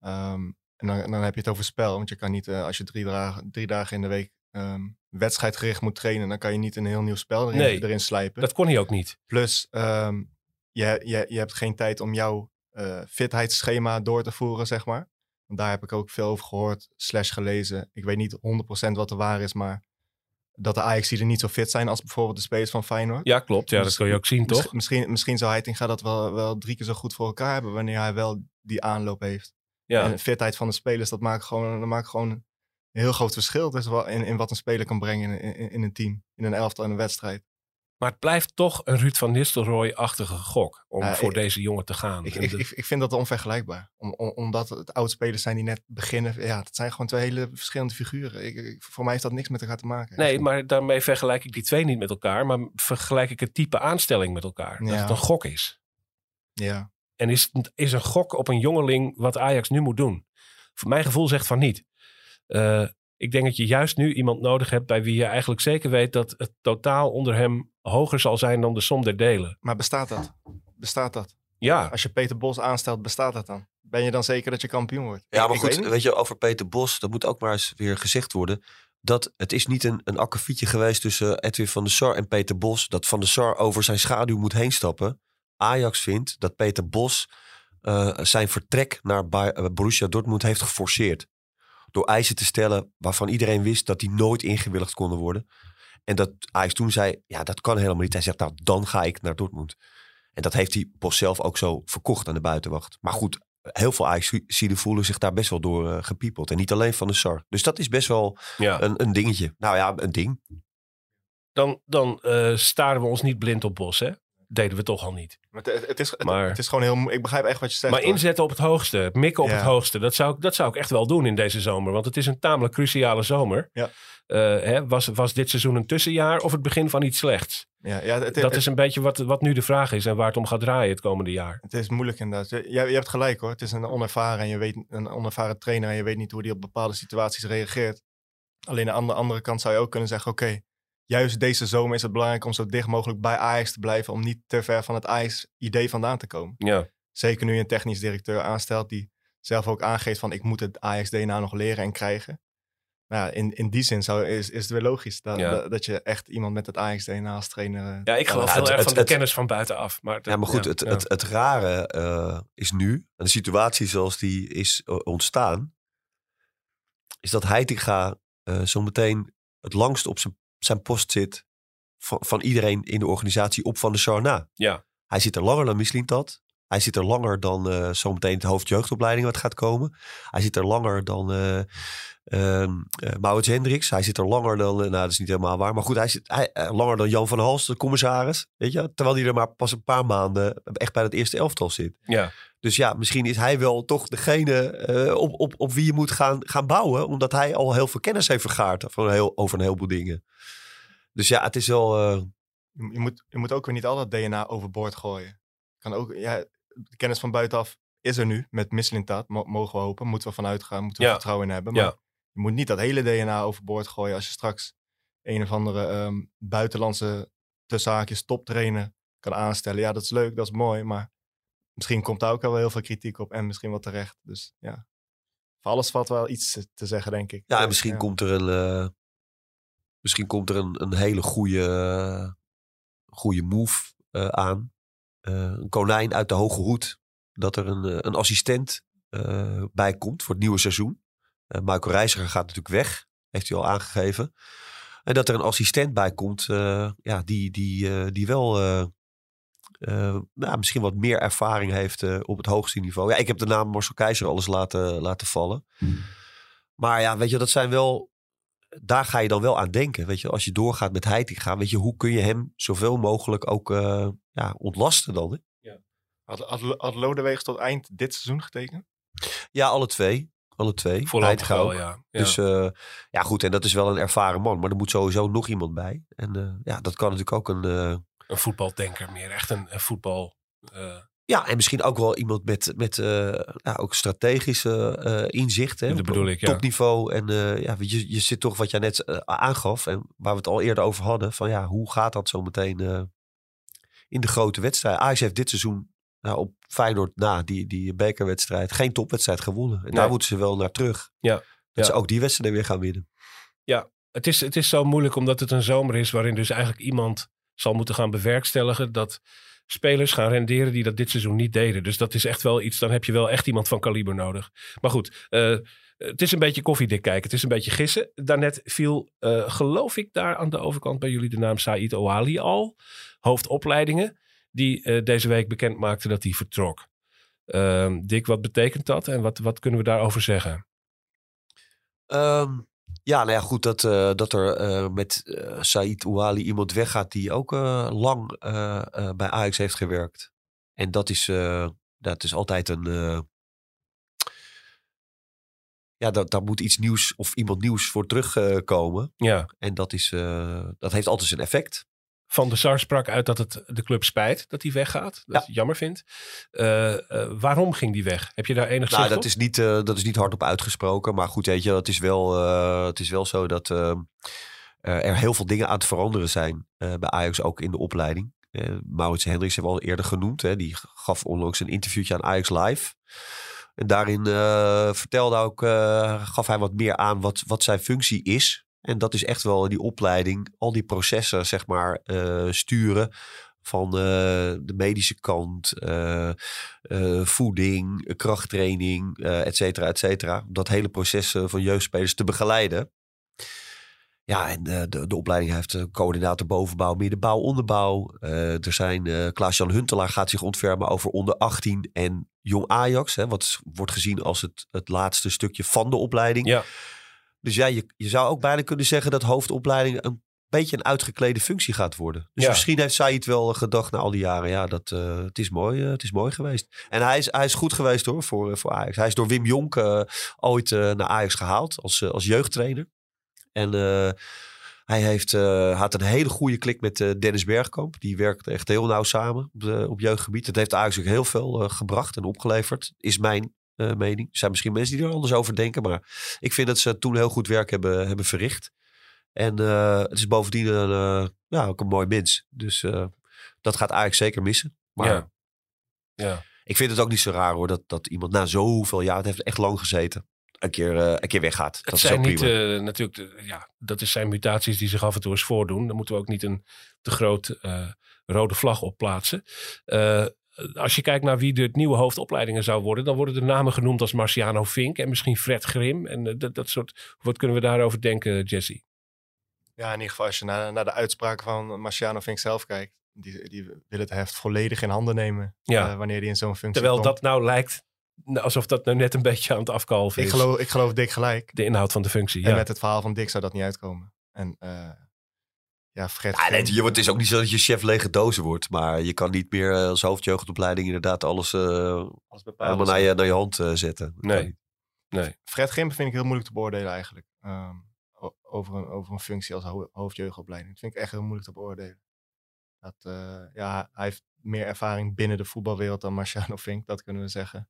Ehm, en dan, dan heb je het over spel, want je kan niet, eh, als je drie dagen, drie dagen in de week ehm, wedstrijdgericht moet trainen, dan kan je niet een heel nieuw spel erin, Nee, erin slijpen. Dat kon hij ook niet. Plus, ehm, je, je, je hebt geen tijd om jouw eh, fitheidsschema door te voeren, zeg maar. Want daar heb ik ook veel over gehoord, slash gelezen. Ik weet niet 100% wat er waar is, maar dat de Ajax er niet zo fit zijn als bijvoorbeeld de spelers van Feyenoord. Ja, klopt. Ja, dat kun je ook zien, toch? Misschien, misschien, zou Heitinga dat wel, wel drie keer zo goed voor elkaar hebben wanneer hij wel die aanloop heeft. Ja. En de fitheid van de spelers, dat maakt gewoon, dat maakt gewoon een heel groot verschil in, in wat een speler kan brengen in, in, in een team, in een elftal en een wedstrijd. Maar het blijft toch een Ruud van Nistelrooy-achtige gok om voor ik- deze jongen te gaan. Ik, ik, ik, ik vind dat onvergelijkbaar. Om, om- omdat het oud-spelers zijn die net beginnen. Ja, het zijn gewoon twee hele verschillende figuren. Voor mij heeft dat niks met elkaar te maken. Nee, Echt. maar daarmee vergelijk ik die twee niet met elkaar. Maar vergelijk ik het type aanstelling met elkaar. Dat Ja. het een gok is. Ja. En is, is een gok op een jongeling wat Ajax nu moet doen? Voor mijn gevoel zegt van niet. Eh, ik denk dat je juist nu iemand nodig hebt bij wie je eigenlijk zeker weet dat het totaal onder hem hoger zal zijn dan de som der delen. Maar bestaat dat? Bestaat dat? Ja, Als je Peter Bos aanstelt, bestaat dat dan? Ben je dan zeker dat je kampioen wordt? Ja, maar ik goed, weet je, over Peter Bos, dat moet ook maar eens weer gezegd worden. Dat het is niet een, een akkefietje geweest tussen Edwin van der Sar en Peter Bos. Dat van der Sar over zijn schaduw moet heen stappen. Ajax vindt dat Peter Bos eh, zijn vertrek naar eh, Borussia Dortmund heeft geforceerd. Door eisen te stellen waarvan iedereen wist dat die nooit ingewilligd konden worden. En dat Ajax toen zei, ja dat kan helemaal niet. Hij zegt, nou dan ga ik naar Dortmund. En dat heeft hij Bos zelf ook zo verkocht aan de buitenwacht. Maar goed, heel veel Ajax-zieden voelen zich daar best wel door eh, gepiepeld. En niet alleen van de SAR. Dus dat is best wel ja. een, een dingetje. Nou ja, een ding. dan, dan eh, staren we ons niet blind op Bos, hè? Deden we toch al niet. Maar het, het is, het, Maar- het is gewoon heel... Ik begrijp echt wat je zegt. Maar hoor. inzetten op het hoogste, mikken op Ja. het hoogste, dat zou, ik- dat zou ik echt wel doen in deze zomer. Want het is een tamelijk cruciale zomer. Ja. Eh, hè, was, was dit seizoen een tussenjaar of het begin van iets slechts? Ja, ja, het, Dat is een beetje wat, wat nu de vraag is en waar het om gaat draaien het komende jaar. het is moeilijk inderdaad. Je, je hebt gelijk hoor. Het is een onervaren, en je weet, een onervaren trainer en je weet niet hoe die op bepaalde situaties reageert. Alleen aan de andere kant zou je ook kunnen zeggen, oké, juist deze zomer is het belangrijk om zo dicht mogelijk bij Ajax te blijven, om niet te ver van het Ajax-idee vandaan te komen. Ja, Zeker nu je een technisch directeur aanstelt die zelf ook aangeeft van ik moet het Ajax-DNA nog leren en krijgen. Nou, ja, in, in die zin zou, is, is het weer logisch dat, Ja. dat, dat je echt iemand met het Ajax-DNA als trainer... eh, ja ik geloof Ja, heel het- erg het- van de het- kennis van buitenaf. Maar, Ja, maar goed, ja, het, ja. Het, het rare eh, is nu, en de situatie zoals die is eh, ontstaan, is dat Heitinga eh zometeen het langst op zijn, zijn post zit van, van iedereen in de organisatie op Van de Sar na. Ja. Hij zit er langer dan Mislintat. Hij zit er langer dan eh, zometeen het hoofdjeugdopleiding wat gaat komen. Hij zit er langer dan eh ehm, eh, Maurits Hendricks. Hij zit er langer dan, eh, nou dat is niet helemaal waar. Maar goed, hij zit hij, eh, langer dan Jan van Hals, de commissaris. Weet je? Terwijl hij er maar pas een paar maanden echt bij het eerste elftal zit. ja. Dus ja, misschien is hij wel toch degene eh, op, op, op wie je moet gaan, gaan bouwen. Omdat hij al heel veel kennis heeft vergaard van een heel, over een heleboel dingen. Dus ja, het is wel... eh, Je, moet, je moet ook weer niet al dat DNA overboord gooien. Kan ook, ja, de kennis van buitenaf is er nu met Mislintat, mo- mogen we hopen. Moeten we vanuit gaan, moeten we Ja. vertrouwen in hebben. Ja. Je moet niet dat hele DNA overboord gooien als je straks een of andere ehm, buitenlandse tussenhaakjes toptrainer kan aanstellen. Ja, dat is leuk, dat is mooi, maar misschien komt daar ook wel heel veel kritiek op en misschien wel terecht. Dus ja, voor alles valt wel iets te- zeggen, denk ik. ja, en misschien komt er een... eh, misschien komt er een, een hele goede, eh, goede move eh, aan. Een konijn uit de hoge hoed. Dat er een, een assistent bij komt voor het nieuwe seizoen. Uh, Michael Reiziger gaat natuurlijk weg, heeft hij al aangegeven. En dat er een assistent bij komt, uh, ja, die, die, die wel nou, misschien wat meer ervaring heeft op het hoogste niveau. Ja, ik heb de naam Marcel Keizer alles laten, laten vallen. Maar ja, weet je, dat zijn wel daar ga je dan wel aan denken. Weet je, als je doorgaat met Heitinga, weet je, hoe kun je hem zoveel mogelijk ook uh, ja, ontlasten dan? Hè? Ja. Had, had, had Lodewijk tot eind dit seizoen getekend? Ja, alle twee. Alle twee. Voorlopig wel, ja. ja. Dus uh, ja, goed. En dat is wel een ervaren man. Maar er moet sowieso nog iemand bij. En uh, ja, dat kan natuurlijk ook een... een voetbaldenker meer. Echt een, een voetbal... Ja, en misschien ook wel iemand met, met uh, ja, ook strategische uh, inzicht. Hè, dat bedoel ik, ja. Topniveau. En uh, ja, je, je zit toch wat jij net aangaf. En waar we het al eerder over hadden. Van ja, hoe gaat dat zo meteen in de grote wedstrijd? Ajax heeft dit seizoen nou, op Feyenoord na die, die bekerwedstrijd geen topwedstrijd gewonnen. En nee. daar moeten ze wel naar terug. Ja. Dat ja. ze ook die wedstrijd weer gaan winnen. Ja, het is, het is zo moeilijk omdat het een zomer is waarin dus eigenlijk iemand zal moeten gaan bewerkstelligen dat spelers gaan renderen die dat dit seizoen niet deden. Dus dat is echt wel iets, dan heb je wel echt iemand van kaliber nodig. Maar goed, uh, het is een beetje koffiedik kijken. Het is een beetje gissen. Daarnet viel, uh, geloof ik, daar aan de overkant bij jullie de naam Said Ouali al. Hoofdopleidingen. Die uh, deze week bekend maakte dat hij vertrok. Uh, Dick, wat betekent dat en wat, wat kunnen we daarover zeggen? Um, ja, nou ja, goed dat, uh, dat er uh, met Said Ouali iemand weggaat die ook lang bij Ajax heeft gewerkt. En dat is, dat is altijd een. ja, dat, daar moet iets nieuws of iemand nieuws voor terugkomen. ja. En dat, is, dat heeft altijd zijn effect. Van der Sar sprak uit dat het de club spijt dat hij weggaat. Dat ja. hij jammer vindt. Uh, uh, waarom ging die weg? Heb je daar enig nou, zicht dat op? Is niet, uh, dat is niet hardop uitgesproken. Maar goed, weet je, het is wel, het is wel zo dat er heel veel dingen aan het veranderen zijn bij Ajax, ook in de opleiding. Maurits Hendricks hebben we al eerder genoemd. Hè, die gaf onlangs een interviewtje aan Ajax Live. En daarin vertelde ook, gaf hij wat meer aan wat, wat zijn functie is. En dat is echt wel die opleiding, al die processen, zeg maar, uh, sturen. Van uh, de medische kant, uh, voeding, krachttraining, et cetera, et cetera. Om dat hele proces van jeugdspelers te begeleiden. Ja, en de, de opleiding heeft een coördinator bovenbouw, middenbouw, onderbouw. er zijn, Klaas-Jan Huntelaar gaat zich ontfermen over onder 18 en jong Ajax. Hè, wat wordt gezien als het, het laatste stukje van de opleiding. Ja. Dus ja, je, je zou ook bijna kunnen zeggen dat hoofdopleiding een beetje een uitgeklede functie gaat worden. Dus Ja. misschien heeft Said wel gedacht na al die jaren, ja, dat, eh, het, is mooi, eh, het is mooi geweest. En hij is, hij is goed geweest hoor, voor, eh, voor Ajax. Hij is door Wim Jonk ooit naar Ajax gehaald als, als jeugdtrainer. En hij heeft, had een hele goede klik met Dennis Bergkamp. Die werkt echt heel nauw samen op, op jeugdgebied. Dat heeft Ajax ook heel veel gebracht en opgeleverd, is mijn eh, mening. Er zijn misschien mensen die er anders over denken. Maar ik vind dat ze toen heel goed werk hebben, hebben verricht. En eh, het is bovendien een, eh, ja, ook een mooi mens. Dus dat gaat Ajax zeker missen. Maar Ja. Ja. ik vind het ook niet zo raar hoor. Dat, dat iemand na zoveel jaar, het heeft echt lang gezeten, een keer, een keer weggaat. Het dat is zijn ook niet eh, natuurlijk, de- ja, dat is zijn mutaties die zich af en toe eens voordoen. Dan moeten we ook niet een te groot rode vlag op plaatsen. Als je kijkt naar wie de nieuwe hoofdopleidingen zou worden, dan worden er namen genoemd als Marciano Vink en misschien Fred Grim. En eh, dat, dat soort. Wat kunnen we daarover denken, Jesse? Ja, in ieder geval als je naar, naar de uitspraken van Marciano Vink zelf kijkt. Die, die wil het heft volledig in handen nemen Ja. eh, wanneer hij in zo'n functie Terwijl komt. dat nou lijkt nou, alsof dat nou net een beetje aan het afkalven ik, is. geloof, ik geloof dik gelijk. De inhoud van de functie. En Ja. met het verhaal van Dick zou dat niet uitkomen. En eh, ja, Fred... Ja, nee, Grim- je, het is ook niet zo dat je chef lege dozen wordt. Maar je kan niet meer eh, als hoofdjeugdopleiding inderdaad alles eh, als bepaalde helemaal naar je, naar je hand eh, zetten. Nee. Nee. Fred Grim vind ik heel moeilijk te beoordelen eigenlijk. Ehm, over, een, over een functie als ho- hoofdjeugdopleiding. Dat vind ik echt heel moeilijk te beoordelen. Dat, eh, ja, hij heeft meer ervaring binnen de voetbalwereld dan Marciano Vink, dat kunnen we zeggen.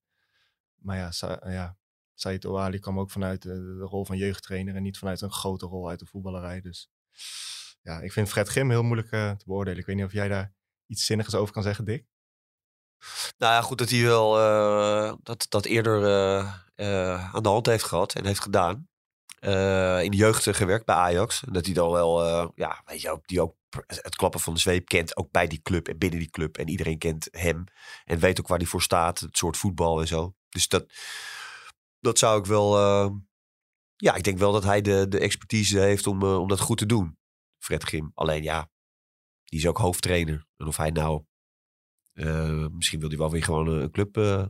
Maar ja, Sa ja Said Ouali kwam ook vanuit de, de rol van jeugdtrainer en niet vanuit een grote rol uit de voetballerij. Dus ja, ik vind Fred Grim heel moeilijk eh, te beoordelen. Ik weet niet of jij daar iets zinnigs over kan zeggen, Dick. Nou ja, goed dat hij wel eh, dat, dat eerder eh, aan de hand heeft gehad en heeft gedaan. In de jeugd gewerkt bij Ajax. Dat hij dan wel, ja, weet je, ook, die ook het klappen van de zweep kent. Ook bij die club en binnen die club. En iedereen kent hem. En weet ook waar hij voor staat. Het soort voetbal en zo. Dus dat, dat zou ik wel... ja, ik denk wel dat hij de, de expertise heeft om, om dat goed te doen. Fred Grim. Alleen ja, die is ook hoofdtrainer. En of hij nou... eh, misschien wil hij wel weer gewoon een club, eh,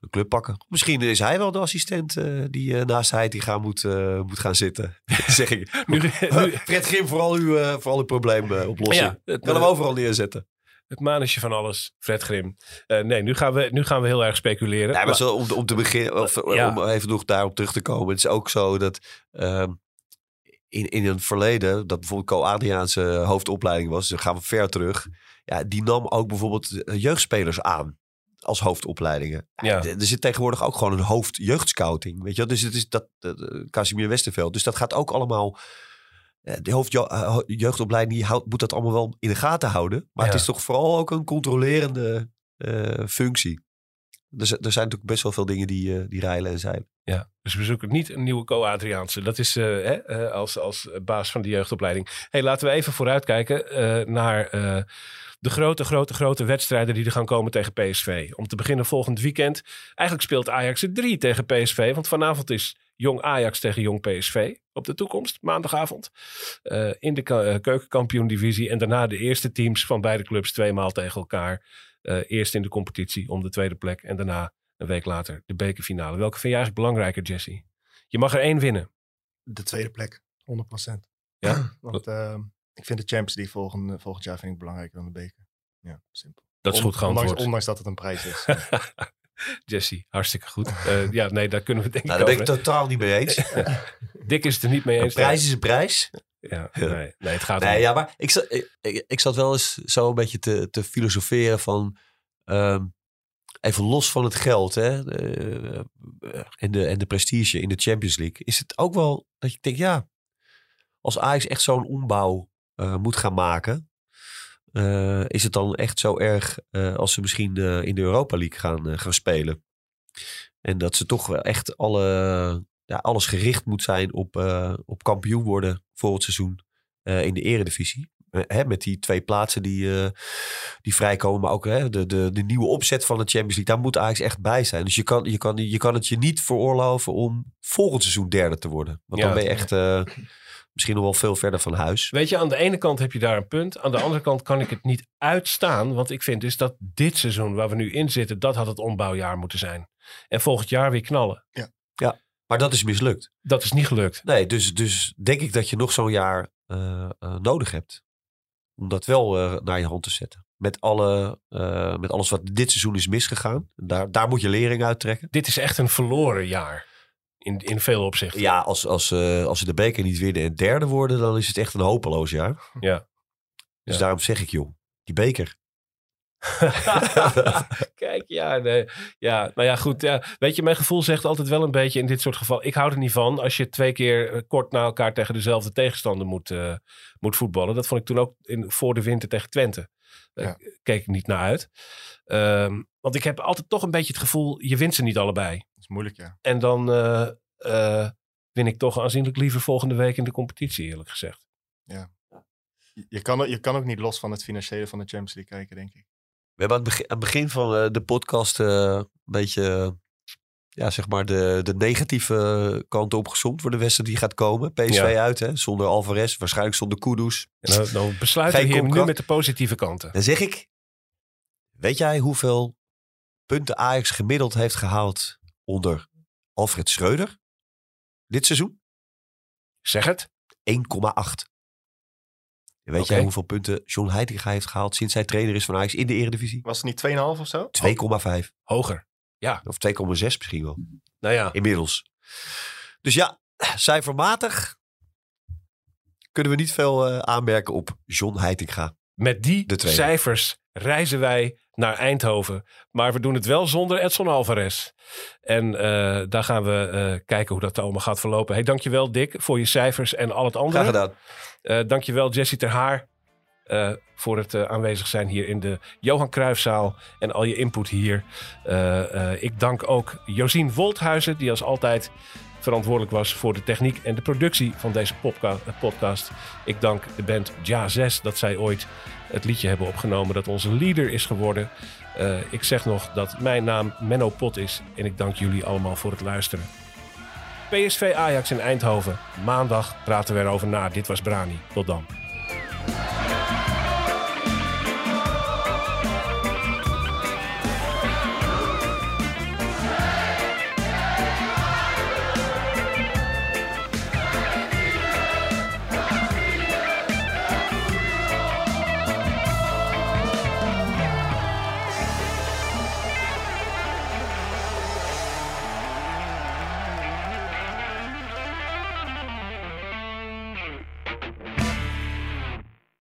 een club pakken. Misschien is hij wel de assistent eh, die naast hij die gaan moet, moet gaan zitten. *laughs* zeg ik. *laughs* Nu, *laughs* nu, Fred Grim, voor al uw, eh, voor al uw probleemoplossing. ja, het, Kan hem overal neerzetten. het manusje van alles, Fred Grim. Nee, nu gaan, we, nu gaan we heel erg speculeren. Ja, maar Maar- zo, om, om te beginnen, of, Ja. om even nog daarop terug te komen. Het is ook zo dat ehm, in, in het verleden, dat bijvoorbeeld Co Adriaanse hoofdopleiding was, dan gaan we ver terug. Ja, die nam ook bijvoorbeeld eh, jeugdspelers aan als hoofdopleidingen. Ja. Er zit tegenwoordig ook gewoon een hoofd jeugdscouting. Weet je wel? Dus het is dat, eh, Casimir Westerveld. Dus dat gaat ook allemaal. eh, De hoofdjeugdopleiding die houdt, moet dat allemaal wel in de gaten houden. Maar het is toch vooral ook een controlerende functie. Er, z- er zijn natuurlijk best wel veel dingen die, eh, die rijlen en zeilen. Ja, dus we zoeken niet een nieuwe Co-Adriaanse. Dat is eh, eh, als, als baas van de jeugdopleiding. hey, laten we even vooruitkijken eh, naar de grote, grote, grote wedstrijden die er gaan komen tegen PSV. Om te beginnen volgend weekend. Eigenlijk speelt Ajax er drie tegen PSV. Want vanavond is Jong Ajax tegen Jong PSV op de toekomst, maandagavond. In de ka- keukenkampioen-divisie. En daarna de eerste teams van beide clubs tweemaal tegen elkaar. Eh, eerst in de competitie om de tweede plek. En daarna een week later de bekerfinale. Welke vind je eigenlijk belangrijker, Jesse? Je mag er één winnen. De tweede plek, 100%. Ja? *clears throat* Want ehm, ik vind de Champions League volgend, volgend jaar vind ik belangrijker dan de beker. Ja, simpel. Dat is goed geantwoord. Ondanks, ondanks dat het een prijs is. *laughs* Jesse, hartstikke goed. Eh, ja, nee, daar kunnen we het denk Nou, ik daar ben ik totaal niet mee eens. *laughs* Dick is het er niet mee Een eens. prijs is een prijs. Ja, nee, nee, het gaat Nee, om. ja, maar ik, zat- ik, zat wel eens zo een beetje te, te filosoferen van... ehm, even los van het geld hè, eh, en, de, en de prestige in de Champions League... is het ook wel dat je denkt, ja... als Ajax echt zo'n ombouw eh, moet gaan maken... eh, is het dan echt zo erg als ze misschien in de Europa League gaan, gaan spelen? En dat ze toch wel echt alle, ja, alles gericht moet zijn op, op kampioen worden voor het seizoen eh, in de eredivisie. Eh, hè, met die twee plaatsen die, eh, die vrijkomen. Maar ook hè, de, de, de nieuwe opzet van de Champions League. Daar moet Ajax echt bij zijn. Dus je kan, je, kan, je kan het je niet veroorloven om volgend seizoen derde te worden. Want Ja. dan ben je echt eh, misschien nog wel veel verder van huis. Weet je, aan de ene kant heb je daar een punt. Aan de andere kant kan ik het niet uitstaan. Want ik vind dus dat dit seizoen waar we nu in zitten, dat had het ombouwjaar moeten zijn. En volgend jaar weer knallen. Maar dat is mislukt. Dat is niet gelukt. Nee, dus, dus denk ik dat je nog zo'n jaar eh, eh, nodig hebt. Om dat wel eh, naar je hand te zetten. Met, alle, met alles wat dit seizoen is misgegaan. Daar, daar moet je lering uit trekken. Dit is echt een verloren jaar. In, in veel opzichten. Ja, als, als, als ze de beker niet winnen en derde worden, dan is het echt een hopeloos jaar. Ja. Dus Ja. daarom zeg ik, joh, die beker. *laughs* Kijk, ja, nee. ja, nou ja, goed. Ja. Weet je, mijn gevoel zegt altijd wel een beetje in dit soort gevallen. Ik hou er niet van als je twee keer eh, kort na elkaar tegen dezelfde tegenstander moet, eh, moet voetballen. Dat vond ik toen ook in, voor de winter tegen Twente. Daar Ja. keek ik niet naar uit. Ehm, want ik heb altijd toch een beetje het gevoel, je wint ze niet allebei. Dat is moeilijk, ja. En dan eh, win ik toch aanzienlijk liever volgende week in de competitie, eerlijk gezegd. Je- Je kan, je kan ook niet los van het financiële van de Champions League kijken, denk ik. We hebben aan het begin, aan het begin van eh, de podcast eh, een beetje eh, ja, zeg maar de, de negatieve kant opgezomd voor de wedstrijd die gaat komen. PSV Ja. uit, hè, zonder Alvarez, waarschijnlijk zonder Kudus. En dan, dan besluiten we hier nu met de positieve kanten. Dan zeg ik, weet jij hoeveel punten Ajax gemiddeld heeft gehaald onder Alfred Schreuder dit seizoen? 1,8. Zeg het. En weet jij hoeveel punten John Heitinga heeft gehaald sinds hij trainer is van Ajax in de Eredivisie? Was het niet 2,5 of zo? 2,5. Hoger. Of 2,6 misschien wel. Nou ja, Inmiddels. Dus ja, cijfermatig kunnen we niet veel eh, aanmerken op John Heitinga. Met die cijfers reizen wij naar Eindhoven. Maar we doen het wel zonder Edson Alvarez. En eh, daar gaan we eh, kijken hoe dat allemaal gaat verlopen. Hey, dankjewel Dick voor je cijfers en al het andere. Graag gedaan. Eh, dankjewel Jessie Ter Haar voor het aanwezig zijn hier in de Johan Cruijffzaal. En al je input hier. Ik dank ook Josien Wolthuizen die als altijd verantwoordelijk was voor de techniek en de productie van deze podcast. Ik dank de band Ja 6 dat zij ooit het liedje hebben opgenomen dat onze leader is geworden. Eh, ik zeg nog dat mijn naam Menno Pot is en ik dank jullie allemaal voor het luisteren. PSV Ajax in Eindhoven. Maandag praten we erover na. Dit was Brani. Tot dan.